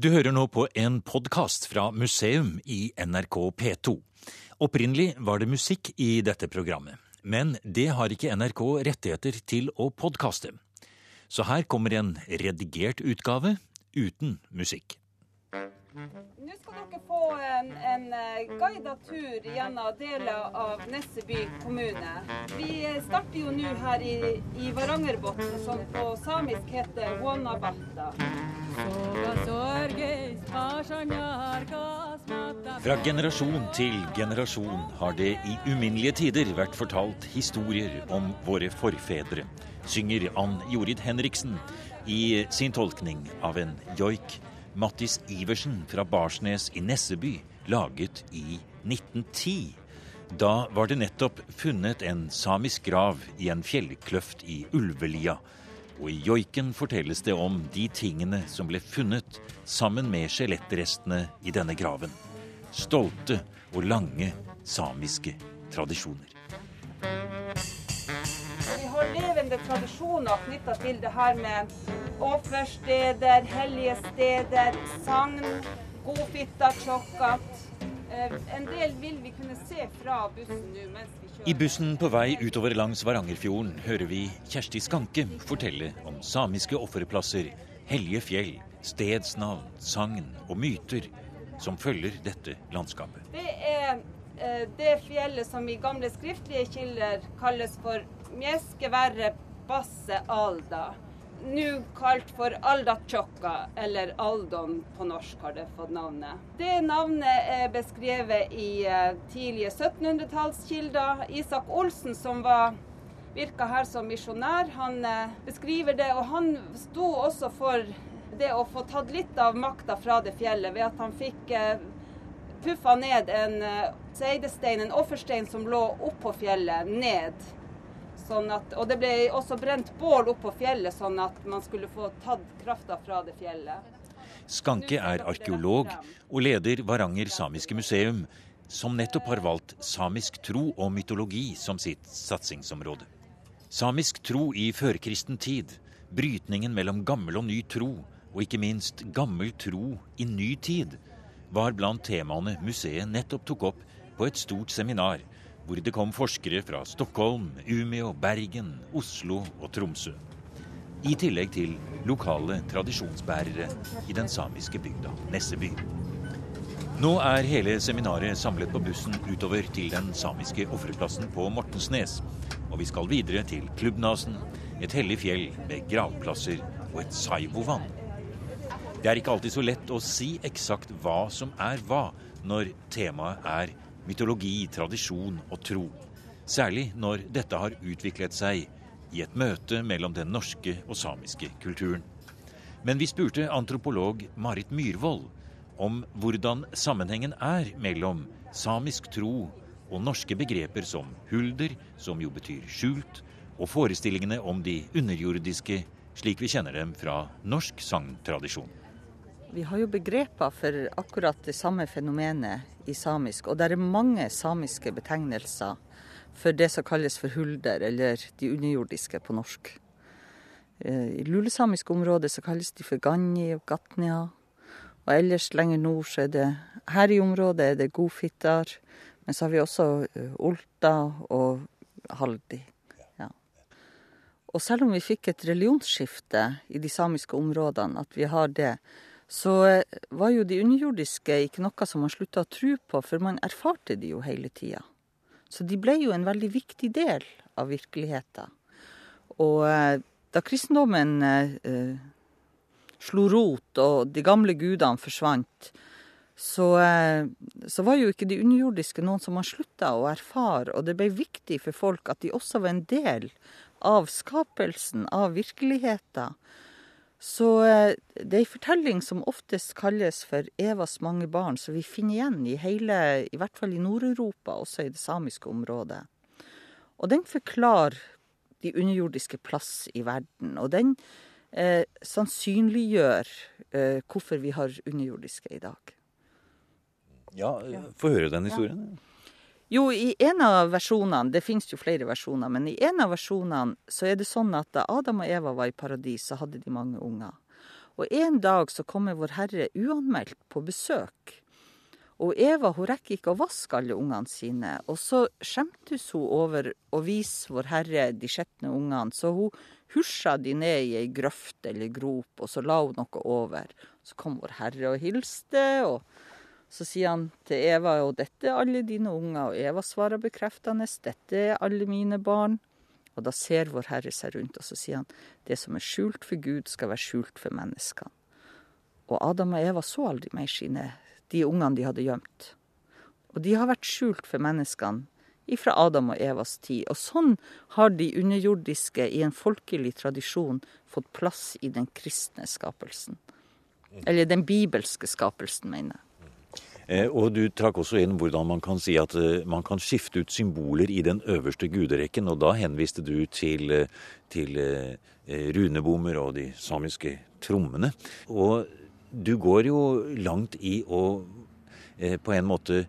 Du hører nå på en podkast fra museum i NRK P2. Opprinnelig var det musikk i dette programmet, men det har ikke NRK rettigheter til å podkaste. Så her kommer en redigert utgave uten musikk. Nå skal dere få en, en eh, guidet tur gjennom deler av Nesseby kommune. Vi starter jo nå her i, i Varangerbotn, som på samisk heter Huanabatta. Fra generasjon til generasjon har det i uminnelige tider vært fortalt historier om våre forfedre, synger Ann Jorid Henriksen i sin tolkning av en joik Mattis Iversen fra Barsnes i Nesseby laget i 1910. Da var det nettopp funnet en samisk grav i en fjellkløft i Ulvelia. Og i joiken fortelles det om de tingene som ble funnet sammen med skjelettrestene i denne graven. Stolte og lange samiske tradisjoner. Vi har levende tradisjoner knytta til det her med offersteder, hellige steder, sagn, godfitta, tjokkat. Eh, En del vil vi kunne se fra bussen nå mens vi kjører. I bussen på vei utover langs Varangerfjorden hører vi Kjersti Skanke fortelle om samiske offerplasser, hellige fjell, stedsnavn, sagn og myter som følger dette landskapet. Det er eh, det fjellet som i gamle skriftlige kilder kalles for Mjeskeverre Basse Alda. Nå kalt for Aldatjokka, eller Aldon på norsk har det fått navnet. Det navnet er beskrevet i eh, tidlige 1700-tallskilder. Isak Olsen, som var virka her som misjonær, han eh, beskriver det. Og han sto også for det å få tatt litt av makta fra det fjellet, ved at han fikk eh, puffa ned en seidestein, en offerstein som lå oppå fjellet, ned. Sånn at, og det ble også brent bål opp på fjellet, sånn at man skulle få tatt krafta fra det fjellet. Skanke er arkeolog og leder Varanger samiske museum, som nettopp har valgt samisk tro og mytologi som sitt satsingsområde. Samisk tro i førkristen tid, brytningen mellom gammel og ny tro, og ikke minst gammel tro i ny tid, var blant temaene museet nettopp tok opp på et stort seminar, hvor det kom forskere fra Stockholm, Umeå, Bergen, Oslo og Tromsø. I tillegg til lokale tradisjonsbærere i den samiske bygda Nesseby. Nå er hele seminaret samlet på bussen utover til den samiske ofreplassen på Mortensnes. Og vi skal videre til Klubbnasen, et hellig fjell med gravplasser og et saivovann. Det er ikke alltid så lett å si eksakt hva som er hva, når temaet er mytologi, tradisjon og tro. Særlig når dette har utviklet seg i et møte mellom den norske og samiske kulturen. Men vi spurte antropolog Marit Myhrvold om hvordan sammenhengen er mellom samisk tro og norske begreper som hulder, som jo betyr skjult, og forestillingene om de underjordiske, slik vi kjenner dem fra norsk sangtradisjon. Vi har jo begreper for akkurat det samme fenomenet i samisk, og det er mange samiske betegnelser for det som kalles for hulder, eller de underjordiske på norsk. Eh, I lulesamisk område så kalles de for ganji og gatnia, og ellers lenger nord så er det her i området er det godfittar, men så har vi også eh, olta og haldi. Og selv om vi fikk et religionsskifte i de samiske områdene, at vi har det, så eh, var jo de underjordiske ikke noe som man slutta å tro på, for man erfarte de jo hele tida. Så de ble jo en veldig viktig del av virkeligheten. Og eh, da kristendommen eh, slo rot og de gamle gudene forsvant, så, eh, så var jo ikke de underjordiske noen som man slutta å erfare, og det ble viktig for folk at de også var en del av skapelsen, av virkeligheten. Så eh, det er ei fortelling som oftest kalles for Evas mange barn, som vi finner igjen i hele, i hvert fall i Nord-Europa, også i det samiske området. Og den forklarer de underjordiske plass i verden, og den eh, sannsynliggjør eh, hvorfor vi har underjordiske i dag. Ja, få høre den historien. Jo, i en av versjonene, det finnes jo flere versjoner, men i en av versjonene så er det sånn at da Adam og Eva var i paradis, så hadde de mange unger. Og en dag så kommer Vår Herre uanmeldt på besøk. Og Eva hun rekker ikke å vaske alle ungene sine. Og så skjemtes hun over å vise Vår Herre de skjetne ungene, så hun husja de ned i ei grøft eller grop, og så la hun noe over. Så kom Vår Herre og hilste, og så sier han til Eva og dette er alle dine unger, og Eva svarer bekreftende dette er alle mine barn. Og da ser Vår Herre seg rundt, og så sier han det som er skjult for Gud, skal være skjult for menneskene. Og Adam og Eva så aldri mer sine de ungene de hadde gjemt. Og de har vært skjult for menneskene fra Adam og Evas tid. Og sånn har de underjordiske i en folkelig tradisjon fått plass i den kristne skapelsen. Eller den bibelske skapelsen, mener jeg. Eh, og du trakk også inn hvordan man kan si at eh, man kan skifte ut symboler i den øverste guderekken. Og da henviste du til, eh, til runebommer og de samiske trommene. Og du går jo langt i å på en måte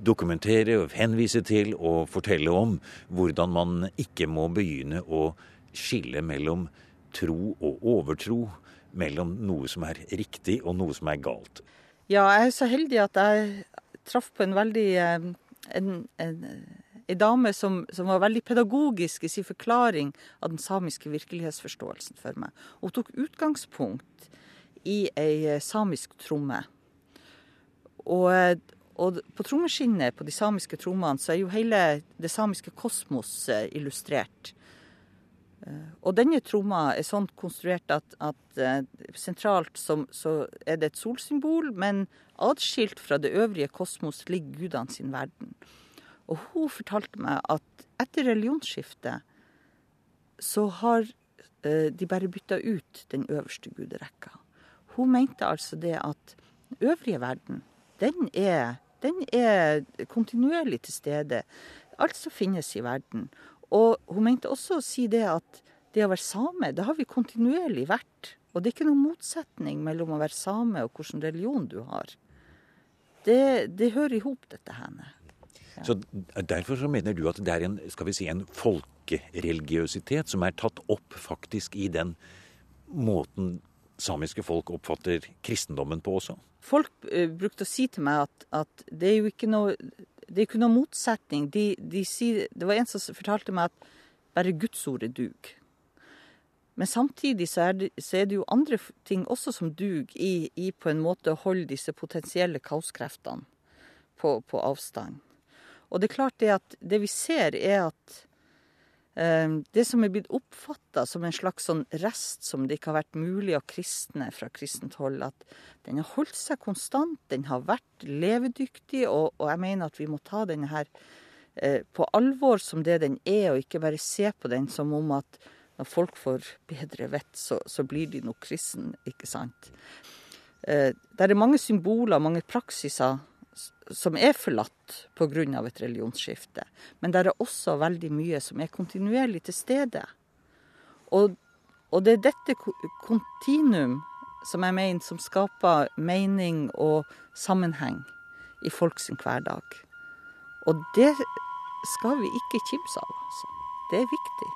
dokumentere, og henvise til og fortelle om hvordan man ikke må begynne å skille mellom tro og overtro. Mellom noe som er riktig og noe som er galt. Ja, jeg er så heldig at jeg traff på en veldig eh, en, en, en dame som, som, var veldig pedagogisk i sin forklaring av den samiske virkelighetsforståelsen for meg. Hun tok utgangspunkt i ei eh, samisk tromme. Og, og på trommeskinnet på de samiske trommene så er jo hele det samiske kosmos eh, illustrert. Eh, og denne tromma er sånn konstruert at, at sentralt som, så er det et solsymbol, men atskilt fra det øvrige kosmos ligger gudene sin verden. Og hun fortalte meg at etter religionsskiftet så har de bare bytta ut den øverste guderekka. Hun mente altså det at den øvrige verden, den er, den er kontinuerlig til stede. Alt som finnes i verden. Og hun mente også å si det at det å være same, det har vi kontinuerlig vært. Og det er ikke noen motsetning mellom å være same og hvilken religion du har. Det, det hører i hop, dette her. Ja. Så Derfor så mener du at det er en, skal vi si, en folkereligiøsitet som er tatt opp faktisk i den måten samiske folk oppfatter kristendommen på også? Folk uh, brukte å si til meg at, at, det er jo ikke noe, det er ikke noe motsetning. De, de sier, det var en som fortalte meg at bare gudsordet dug. Men samtidig så er, det, så er, det, jo andre ting også som duger i, i, på en måte å holde disse potensielle kaoskreftene på, på avstand. Og det er klart det at det vi ser, er at det som er blitt oppfatta som en slags sånn rest som det ikke har vært mulig å kristne fra kristent hold, at den har holdt seg konstant, den har vært levedyktig, og, og jeg mener at vi må ta denne her eh, på alvor som det den er, og ikke bare se på den som om at når folk får bedre vett, så, så blir de nok kristne, ikke sant. Eh, det er mange symboler, mange praksiser som er forlatt pga. et religionsskifte. Men det er også veldig mye som er kontinuerlig til stede. Og, og det er dette kontinuum som jeg mener som skaper mening og sammenheng i folks hverdag. Og det skal vi ikke kimse av. Altså. Det er viktig.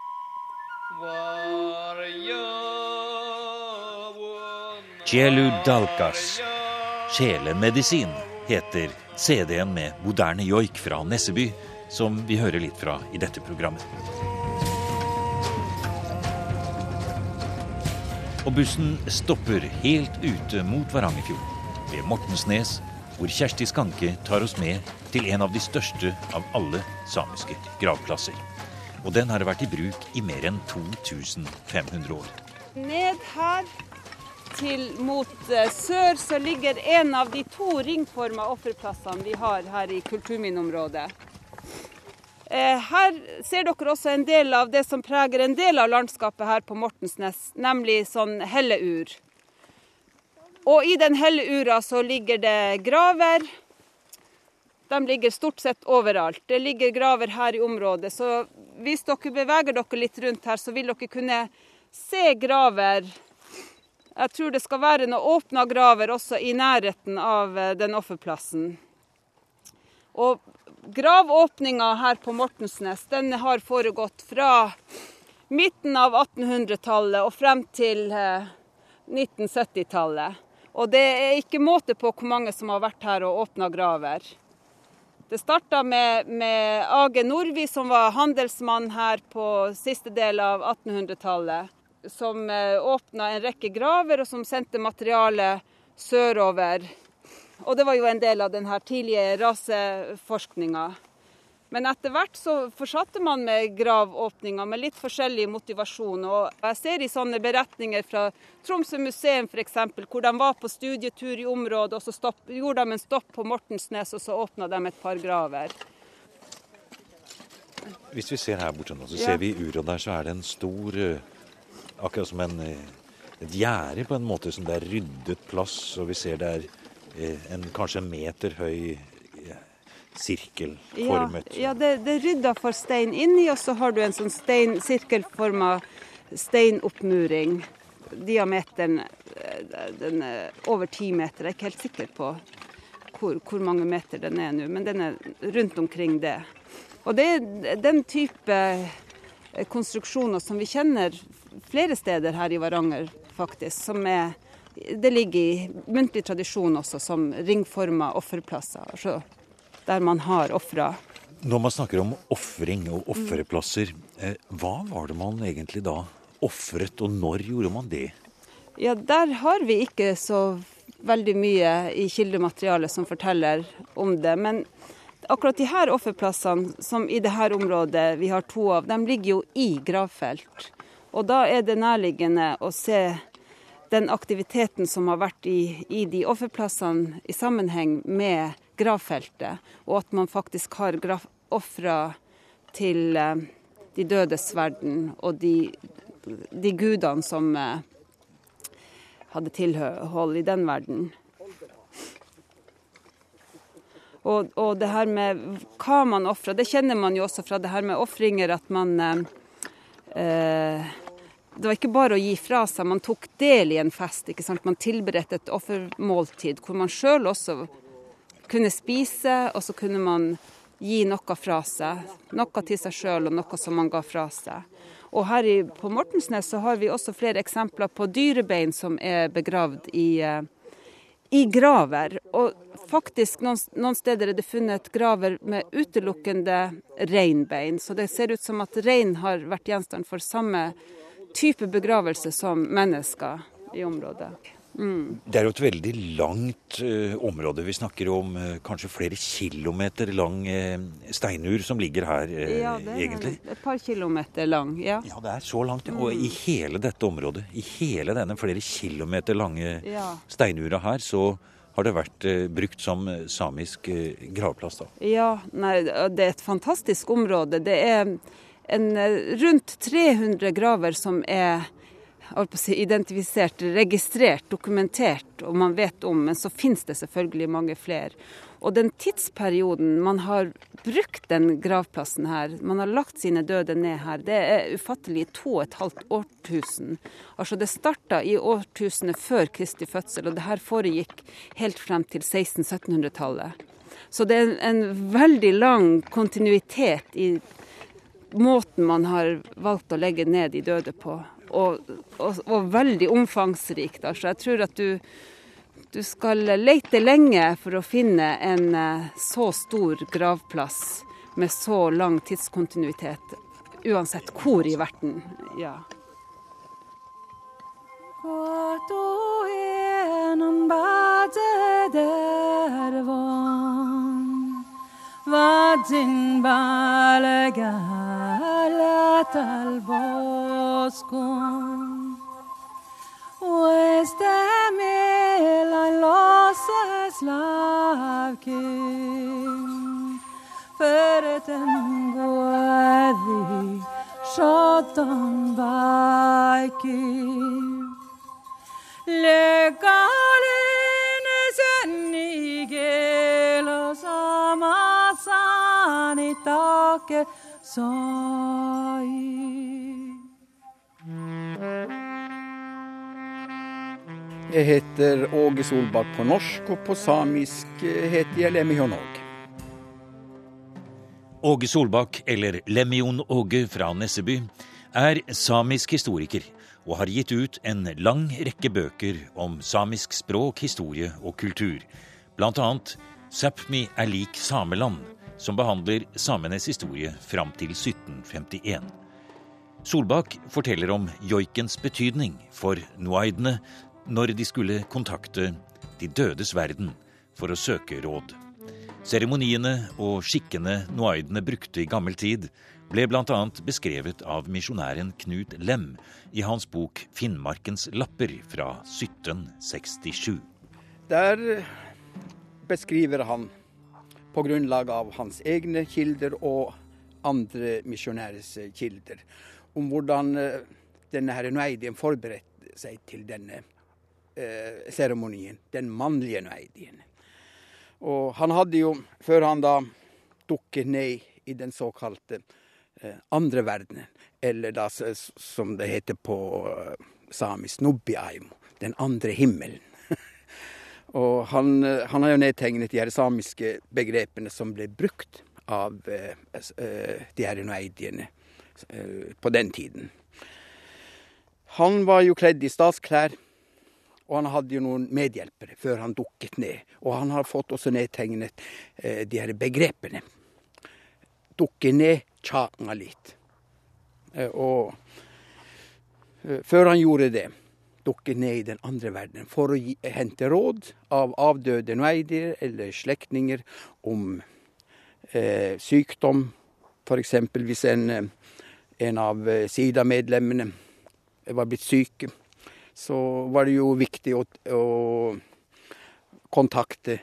Jelu Dalkas, sjelemedisin heter CD-en med moderne joik fra Nesseby, som vi hører litt fra i dette programmet. Og bussen stopper helt ute mot Varangerfjorden, ved Mortensnes, hvor Kjersti Skanke tar oss med til en av de største av alle samiske gravplasser. Og den har vært i bruk i mer enn 2500 år. Ned her til mot eh, sør så ligger en av de to ringforma offerplassene vi har her i kulturminneområdet. Eh, her ser dere også en del av det som preger en del av landskapet her på Mortensnes, nemlig sånn helleur. Og i den helleura så ligger det graver. De ligger stort sett overalt. Det ligger graver her i området. Så hvis dere beveger dere litt rundt her, så vil dere kunne se graver jeg tror det skal være noen åpna graver også i nærheten av eh, den offerplassen. Og gravåpninga her på Mortensnes den har foregått fra midten av 1800-tallet og frem til eh, 1970-tallet. Og det er ikke måte på hvor mange som har vært her og åpna graver. Det starta med, med Age Nordvi, som var handelsmann her på siste del av 1800-tallet. Som eh, åpna en rekke graver, og som sendte materiale sørover. Og det var jo en del av denne tidlige raseforskninga. Men etter hvert så fortsatte man med gravåpninger med litt forskjellig motivasjon. Og jeg ser i sånne beretninger fra Tromsø museum f.eks., hvor de var på studietur i området, og så stopp, gjorde de en stopp på Mortensnes, og så åpna de et par graver. Hvis vi ser her borte nå, så ser ja. vi i uret der så er det en stor eh, Akkurat som en, eh, et gjerde på en måte som det er ryddet plass, og vi ser det er eh, en kanskje en meter høy sirkelformet. Ja, ja det, det, er rydda for stein inni, og så har du en sånn stein, sirkelforma steinoppmuring. Diameteren den er over ti meter. Jeg er ikke helt sikker på hvor, hvor mange meter den er nå, men den er rundt omkring det. Og det er den type konstruksjoner som vi kjenner flere steder her i Varanger, faktisk. Som er det ligger i muntlig tradisjon også som ringforma offerplasser. Altså der man har ofra. Når man snakker om ofring og ofreplasser, eh, hva var det man egentlig da ofret, og når gjorde man det? Ja, Der har vi ikke så veldig mye i kildematerialet som forteller om det. Men akkurat de her offerplassene, som i dette området vi har to av, de ligger jo i gravfelt. Og da er det nærliggende å se den aktiviteten som har vært i, i de offerplassene i sammenheng med gravfeltet, og at man faktisk har ofra til eh, de dødes verden og de, de gudene som eh, hadde tilhold i den verden. Og, og, det her med hva man ofrer, det kjenner man jo også fra det her med ofringer, at man eh, eh, Det var ikke bare å gi fra seg, man tok del i en fest. ikke sant? Man tilberedte et offermåltid hvor man sjøl også kunne spise, og så kunne man gi noe fra seg. Noe til seg sjøl og noe som man ga fra seg. Og her på Mortensnes så har vi også flere eksempler på dyrebein som er begravd i, eh, i graver. Og faktisk noen, noen, steder er det funnet graver med utelukkende reinbein. Så det ser ut som at rein har vært gjenstand for samme type begravelse som mennesker i området. Mm. Det er jo et veldig langt uh, område. Vi snakker om uh, kanskje flere kilometer lang uh, steinur som ligger her, ja, det er egentlig. Et par kilometer lang, ja. Ja, det er så langt. Mm. Og i mm. hele dette området, i hele denne flere kilometer lange ja. steinura her, så har det vært brukt som samisk gravplass. da. Ja, nei, det er et fantastisk område. Det er en, rundt 300 graver som er si, identifisert, registrert, dokumentert, og man vet om, men så finnes det selvfølgelig mange flere. Og den tidsperioden man har brukt den gravplassen her, man har lagt sine døde ned her, det er ufattelig to og et halvt årtusen. Altså det starta i årtusenet før Kristi fødsel, og det her foregikk helt frem til 1600-1700-tallet. Så det er en veldig lang kontinuitet i måten man har valgt å legge ned de døde på og, og, og veldig omfangsrikt. Altså, jeg tror at du, du skal lete lenge for å finne en eh, så stor gravplass med så lang tidskontinuitet, uansett hvor i verden. Ja. Vadin balagalat Vagin bale galat al bosco Oeste mil ai losas lavki Feretem guadi shotan baiki Lega i taket. Jeg heter Åge Solbakk på norsk, og på samisk heter jeg Lemion Åge. Åge Solbakk, eller Lemion Åge fra Nesseby, er samisk historiker og har gitt ut en lang rekke bøker om samisk språk, historie og kultur. Annet Sápmi er lik sameland, som behandler samenes historie fram til 1751. Solbakk forteller om joikens betydning for noaidene når de skulle kontakte de dødes verden for å søke råd. Seremoniene og skikkene noaidene brukte i gammel tid, ble bl.a. beskrevet av misjonæren Knut Lem i hans bok 'Finnmarkens lapper' fra 1767. Der beskriver han på grunnlag av hans egne kilder og andre misjonærers kilder, om hvordan eh, denne her nueidien forberedte seg til denne eh, seremonien. Den mannlige nueidien. Og han hadde jo, før han da dukket ned i den såkalte eh, andre verdenen, eller da som det heter på eh, samisk Nubiaimo, den andre himmelen. Og han, eh, han, har jo nedtegnet de her samiske begrepene som ble brukt av eh, eh de her noeidiene eh, på den tiden. Han var jo kledd i statsklær og han hadde jo noen medhjelpere før han dukket ned. Og han har fått også nedtegnet eh, de her begrepene. Dukke ned, tjanga litt. Eh, og før han gjorde det, dukke ned i den andre verdenen for å gi, hente råd av avdøde noidier eller slektninger om eh, sykdom. F.eks. hvis en, en av eh, SIDA-medlemmene var blitt syke så var det jo viktig å, å kontakte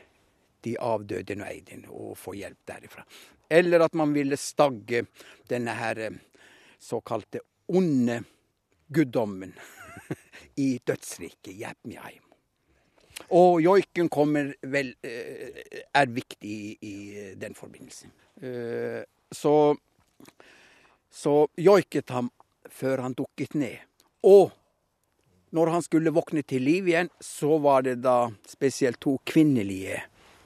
de avdøde Nueidin og få hjelp derifra. Eller at man ville stagge denne her eh, såkalte onde guddommen i dødsriket, Jæpmjaim. Og joiken kommer vel eh, er viktig i, den forbindelse. Eh, så, så joiket ham før han dukket ned. Og når han skulle våkne til liv igjen, så var det da spesielt to kvinnelige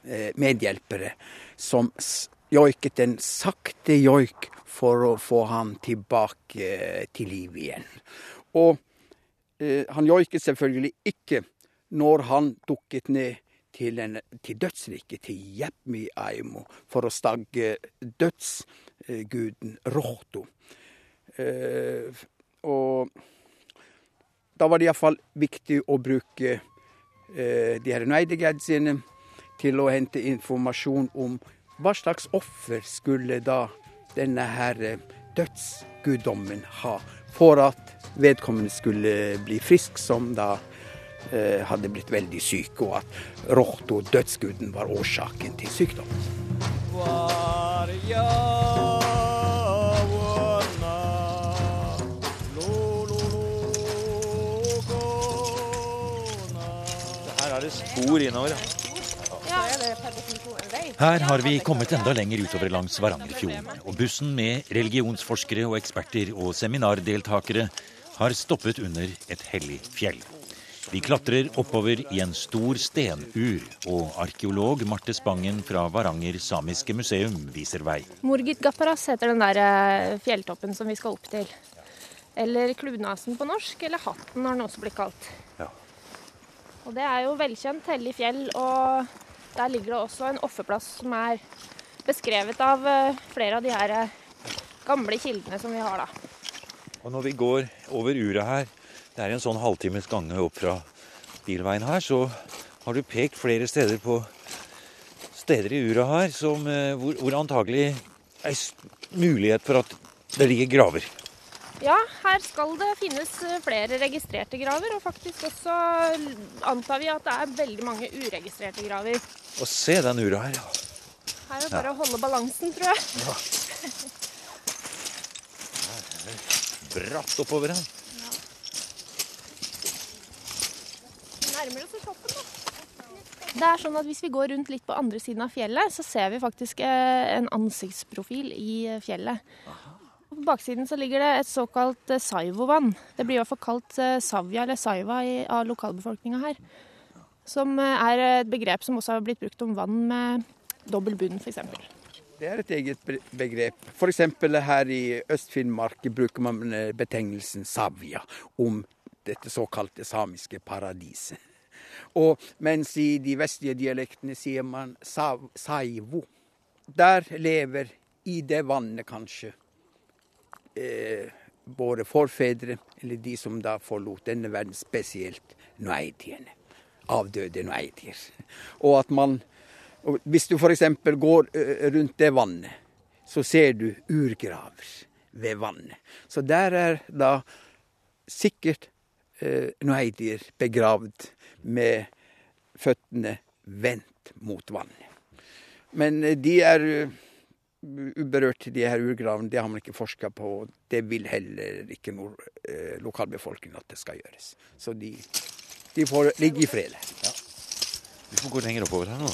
eh, medhjelpere som joiket en sakte joik for å få han tilbake til liv igjen. Og han joiket selvfølgelig ikke når han dukket ned til, en, til dødsriket, til Jepmi Aimo, for å stagge dødsguden Rohto. Eh, og da var det iallfall viktig å bruke eh, de her Neidegadsene til å hente informasjon om hva slags offer skulle da denne her eh, dødsguddommen ha for at vedkommende skulle bli frisk, som da eh, hadde blitt veldig syk, og at Rohto, dødsguden, var årsaken til sykdommen. Her ja. er det spor innover. Her har vi kommet enda lenger utover langs Varangerfjorden. Og bussen med religionsforskere og eksperter og seminardeltakere har stoppet under et hellig fjell. Vi klatrer oppover i en stor stenur, og arkeolog Marte Spangen fra Varanger samiske museum viser vei. Morgit Gapparas heter den der eh, fjelltoppen som vi skal opp til. Eller Klunasen på norsk, eller Hatten har den også blitt kalt. Ja. Og det er jo velkjent hellig fjell, og der ligger det også en offerplass som er beskrevet av eh, flere av de her eh, gamle kildene som vi har da. Og når vi går over uret her, det er en sånn halvtimes gange opp fra bilveien her, så har du pekt flere steder på steder i uret her som, eh, hvor, hvor antagelig er mulighet for at det ligger graver. Ja, her skal det finnes eh, flere registrerte graver, og faktisk også antar vi at det er veldig mange uregistrerte graver. Og se den ura her, ja. Her er det bare ja. å holde balansen, tror jeg. Ja. Her er det bratt oppover her. Ja. Nærmer oss toppen, da. Det er sånn at Hvis vi går rundt litt på andre siden av fjellet, så ser vi faktisk eh, en ansiktsprofil i fjellet. Aha. På baksiden så ligger det et såkalt eh, saivovann. Det blir i hvert fall kalt eh, savja eller saiva av lokalbefolkninga her. Som eh, er et begrep som også har blitt brukt om vann med dobbel bunn, f.eks. Det er et eget begrep. F.eks. her i Øst-Finnmark bruker man betegnelsen savja om dette såkalte samiske paradiset. Og mens i de vestlige dialektene sier man saivo. Der lever i det vannet kanskje eh, våre forfedre, eller de som da forlot denne verden, spesielt noaitiene. Avdøde noaitier. Og at man og Hvis du f.eks. går rundt det vannet, så ser du urgraver ved vannet. Så der er da sikkert eh, noaitier begravd med føttene vendt mot vannet. Men eh, de er uberørt, de her urgravene. Det har man ikke forska på. Det vil heller ikke nord, eh, lokalbefolkningen at det skal gjøres. Så de, de får ligge i fred. Ja. Vi får gå lenger oppover her nå.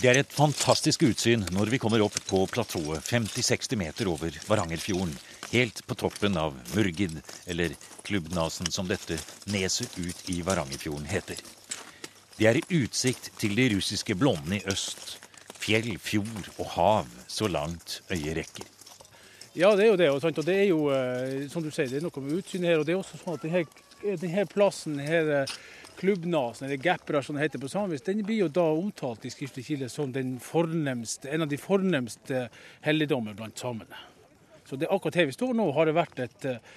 Det er et fantastisk utsyn når vi kommer opp på platået 50-60 meter over Varangerfjorden. Helt på toppen av Murgid, eller Klubbnasen som dette neset ut i Varangerfjorden heter. Det er utsikt til de russiske blondene i øst. Fjell, fjord og hav så langt øyet rekker. Ja, det er jo det. Og det er jo, eh, som du sier, det er noe med utsynet her. Og det er også sånn at denne, denne plassen, denne klubbnasen, eller gapra som det heter på samisk, den blir jo da omtalt i skriftlig kilde som en av de fornemste helligdommer blant samene. Så det, akkurat her vi står nå, har det vært et eh,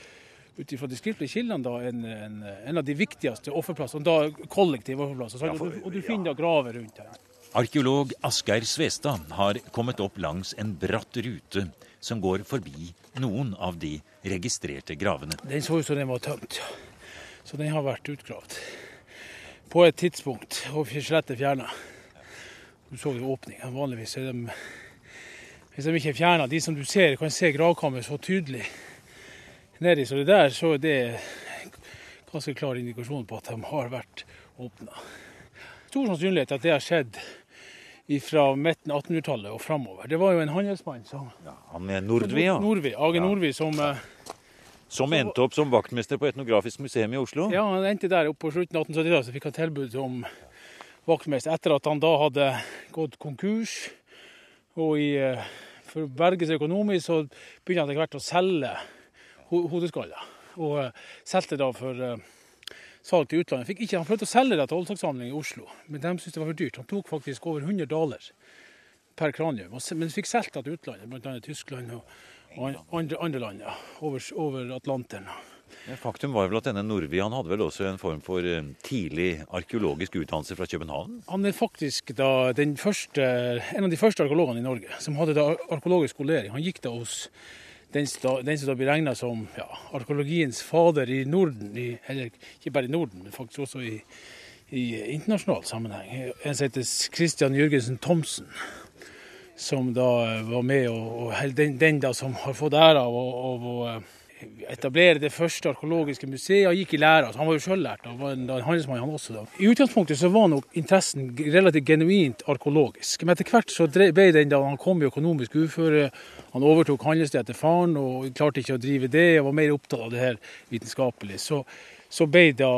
ut ifra de skriftlige kildene da, en, en, en, av de viktigste offerplassene. Da kollektive offerplasser. Ja, og, og, du finner da graver rundt her. Arkeolog Asgeir Svestad har kommet opp langs en bratt rute som går forbi noen av de registrerte gravene. Den så ut som den var tømt, så den har vært utgravd. På et tidspunkt, og skjelettet fjerna. Du så jo åpningen. Vanligvis er de Hvis de ikke er fjerna, de som du ser, kan se gravkammeret så tydelig nedi. Så det der så er det ganske klar indikasjon på at de har vært åpna. Stor sannsynlighet at det har skjedd fra midten av 1800-tallet og framover. Det var jo en handelsmann som ja, Han er Nordvi, ja. Nordvi, Age ja. Nordvi, som ja. Som endte opp som vaktmester på Etnografisk museum i Oslo? Ja, han endte der oppe på slutten av 1870-tallet. Så fikk han tilbud om vaktmester etter at han da hadde gått konkurs. Og i, eh, for å berge seg økonomisk så begynte han etter hvert å selge hodeskaller. Og uh, solgte da for uh, salg til utlandet. Fikk ikke, han prøvde å selge det til Oldsakssamlingen i Oslo, men de syntes det var for dyrt. Han tok faktisk over 100 dollar per kranium, men fikk solgt det til utlandet, bl.a. Tyskland og, og andre, andre, land ja, over, over Atlanteren. Faktum var vel at denne Nordvi han hadde vel også en form for eh, tidlig arkeologisk utdannelse fra København? Han er faktisk da den første, en av de første arkeologene i Norge som hadde da arkeologisk skolering. Han gikk da hos den, den som da blir regna som ja, arkeologiens fader i Norden, i, eller ikke bare i Norden, men faktisk også i, i internasjonal sammenheng. En som heter Christian Jørgensen Thomsen, som da var med, og, og den, den, da som har fått æra av å etablere det første arkeologiske museet. Han gikk i lære. så han var jo sjøllært. Han var en, handelsmann, han også. da. I utgangspunktet så var nok interessen relativt genuint arkeologisk. Men etter hvert så ble den da han kom i økonomisk uføre. Han overtok handelsstedet til faren og klarte ikke å drive det, og var mer opptatt av det her vitenskapelig. Så, så ble da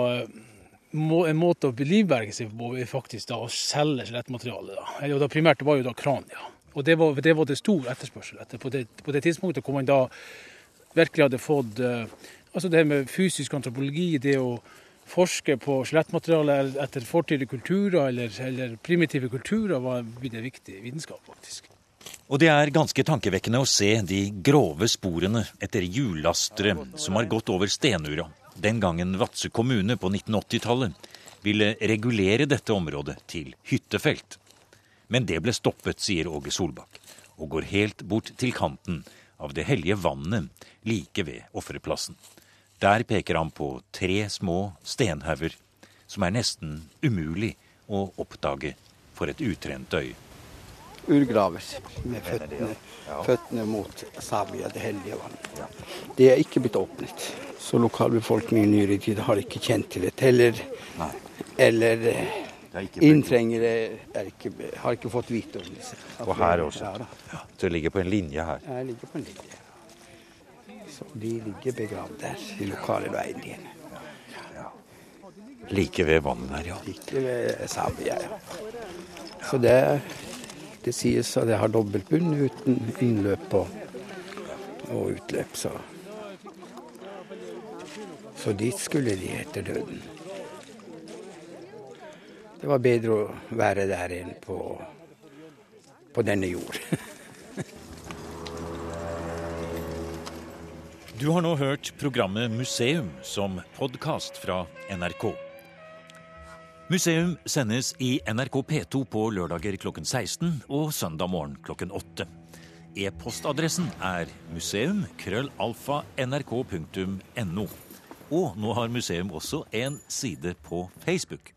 en måte å livberge seg på faktisk da å selge skjelettmateriale. Da. da primært var jo da krania. Og det var, det var det stor etterspørsel etter. På det, på det tidspunktet kom man da virkelig hadde fått eh, altså det med fysisk antropologi, det å forske på skjelettmateriale etter fortidige kulturer eller, eller, primitive kulturer, var en viktig vitenskap, faktisk. Og det er ganske tankevekkende å se de grove sporene etter hjullastere som har gått over Stenura, den gangen Vadsø kommune på 1980-tallet ville regulere dette området til hyttefelt. Men det ble stoppet, sier Åge Solbakk, og går helt bort til kanten av det hellige vannet like ved offerplassen. Der peker han på tre små stenhauger som er nesten umulig å oppdage for et utrent øye. Urgraver med føttene, føttene mot Sabia, det hellige vannet. Det er ikke blitt åpnet. Så lokalbefolkningen i nyere tid har ikke kjent til det. Eller, eller inntrengere ikke, har ikke fått vite om disse. Og her også. Ja, Så det ligger på en linje her? Ja, det ligger på en linje. Så de ligger begravd der, de lokale veiene. Like ved vannet her, ja. Like ved Sabia, ja. Så det, det sies at det har dobbelt bunn uten innløp og, og utløp. Så. så dit skulle de etter døden. Det var bedre å være der enn på, på denne jord. Du har nå hørt programmet Museum som podkast fra NRK. Museum sendes i NRK P2 på lørdager klokken 16 og søndag morgen klokken 8. E-postadressen er museum.krøllalfa.nrk.no. Og nå har museum også en side på Facebook.